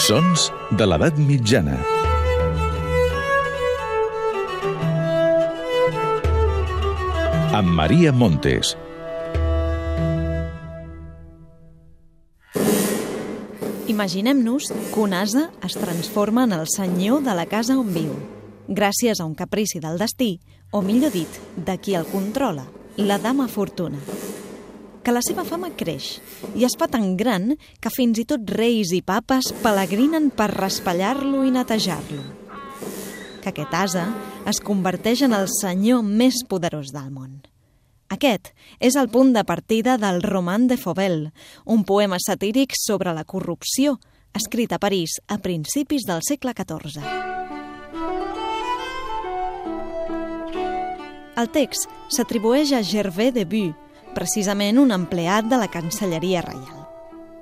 Sons de l'edat mitjana. Amb Maria Montes. Imaginem-nos que un ase es transforma en el senyor de la casa on viu, gràcies a un caprici del destí, o millor dit, de qui el controla, la dama Fortuna. Que la seva fama creix i es fa tan gran que fins i tot reis i papes pelegrinen per raspallar-lo i netejar-lo. Que aquest ase es converteix en el senyor més poderós del món. Aquest és el punt de partida del Roman de Fauvel, un poema satíric sobre la corrupció, escrit a París a principis del segle XIV. El text s'atribueix a Gervais de Bue, precisament un empleat de la Cancelleria Reial.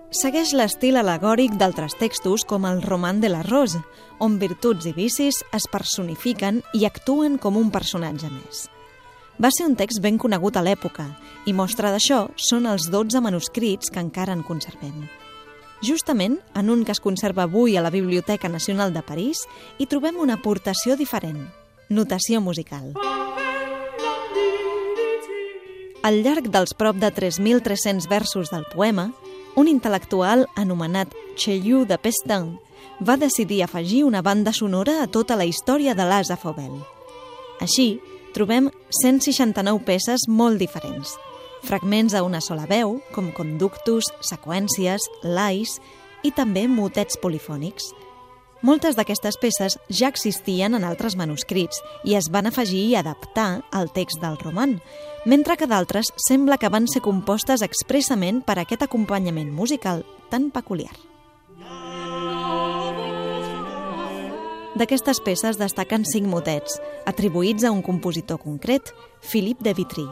Segueix l'estil alegòric d'altres textos com el Roman de la Rose, on virtuts i vicis es personifiquen i actuen com un personatge més. Va ser un text ben conegut a l'època i mostra d'això són els 12 manuscrits que encara en conservem. Justament, en un que es conserva avui a la Biblioteca Nacional de París, hi trobem una aportació diferent, notació musical. Al llarg dels prop de 3.300 versos del poema, un intel·lectual anomenat Cheyu de Pestin va decidir afegir una banda sonora a tota la història de l'Asa Fauvel. Així, trobem 169 peces molt diferents. Fragments a una sola veu, com conductus, seqüències, lais i també motets polifònics. Moltes d'aquestes peces ja existien en altres manuscrits i es van afegir i adaptar al text del roman, mentre que d'altres sembla que van ser compostes expressament per aquest acompanyament musical tan peculiar. D'aquestes peces destaquen cinc motets, atribuïts a un compositor concret, Philippe de Vitry.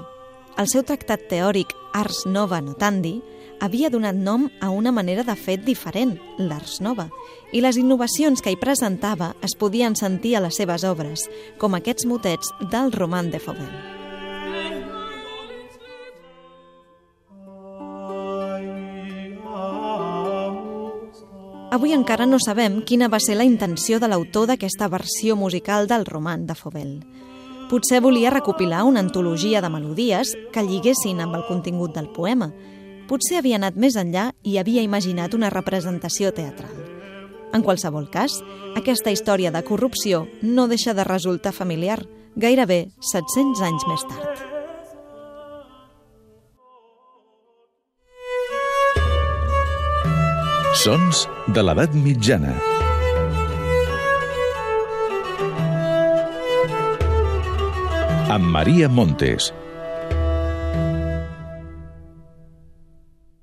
El seu tractat teòric Ars Nova Notandi havia donat nom a una manera de fet diferent, l'Ars Nova, i les innovacions que hi presentava es podien sentir a les seves obres, com aquests motets del Roman de Fauvel. Avui encara no sabem quina va ser la intenció de l'autor d'aquesta versió musical del roman de Fauvel. Potser volia recopilar una antologia de melodies que lliguessin amb el contingut del poema. Potser havia anat més enllà i havia imaginat una representació teatral. En qualsevol cas, aquesta història de corrupció no deixa de resultar familiar, gairebé 700 anys més tard. Sons de l'edat mitjana. Amb Maria Montes.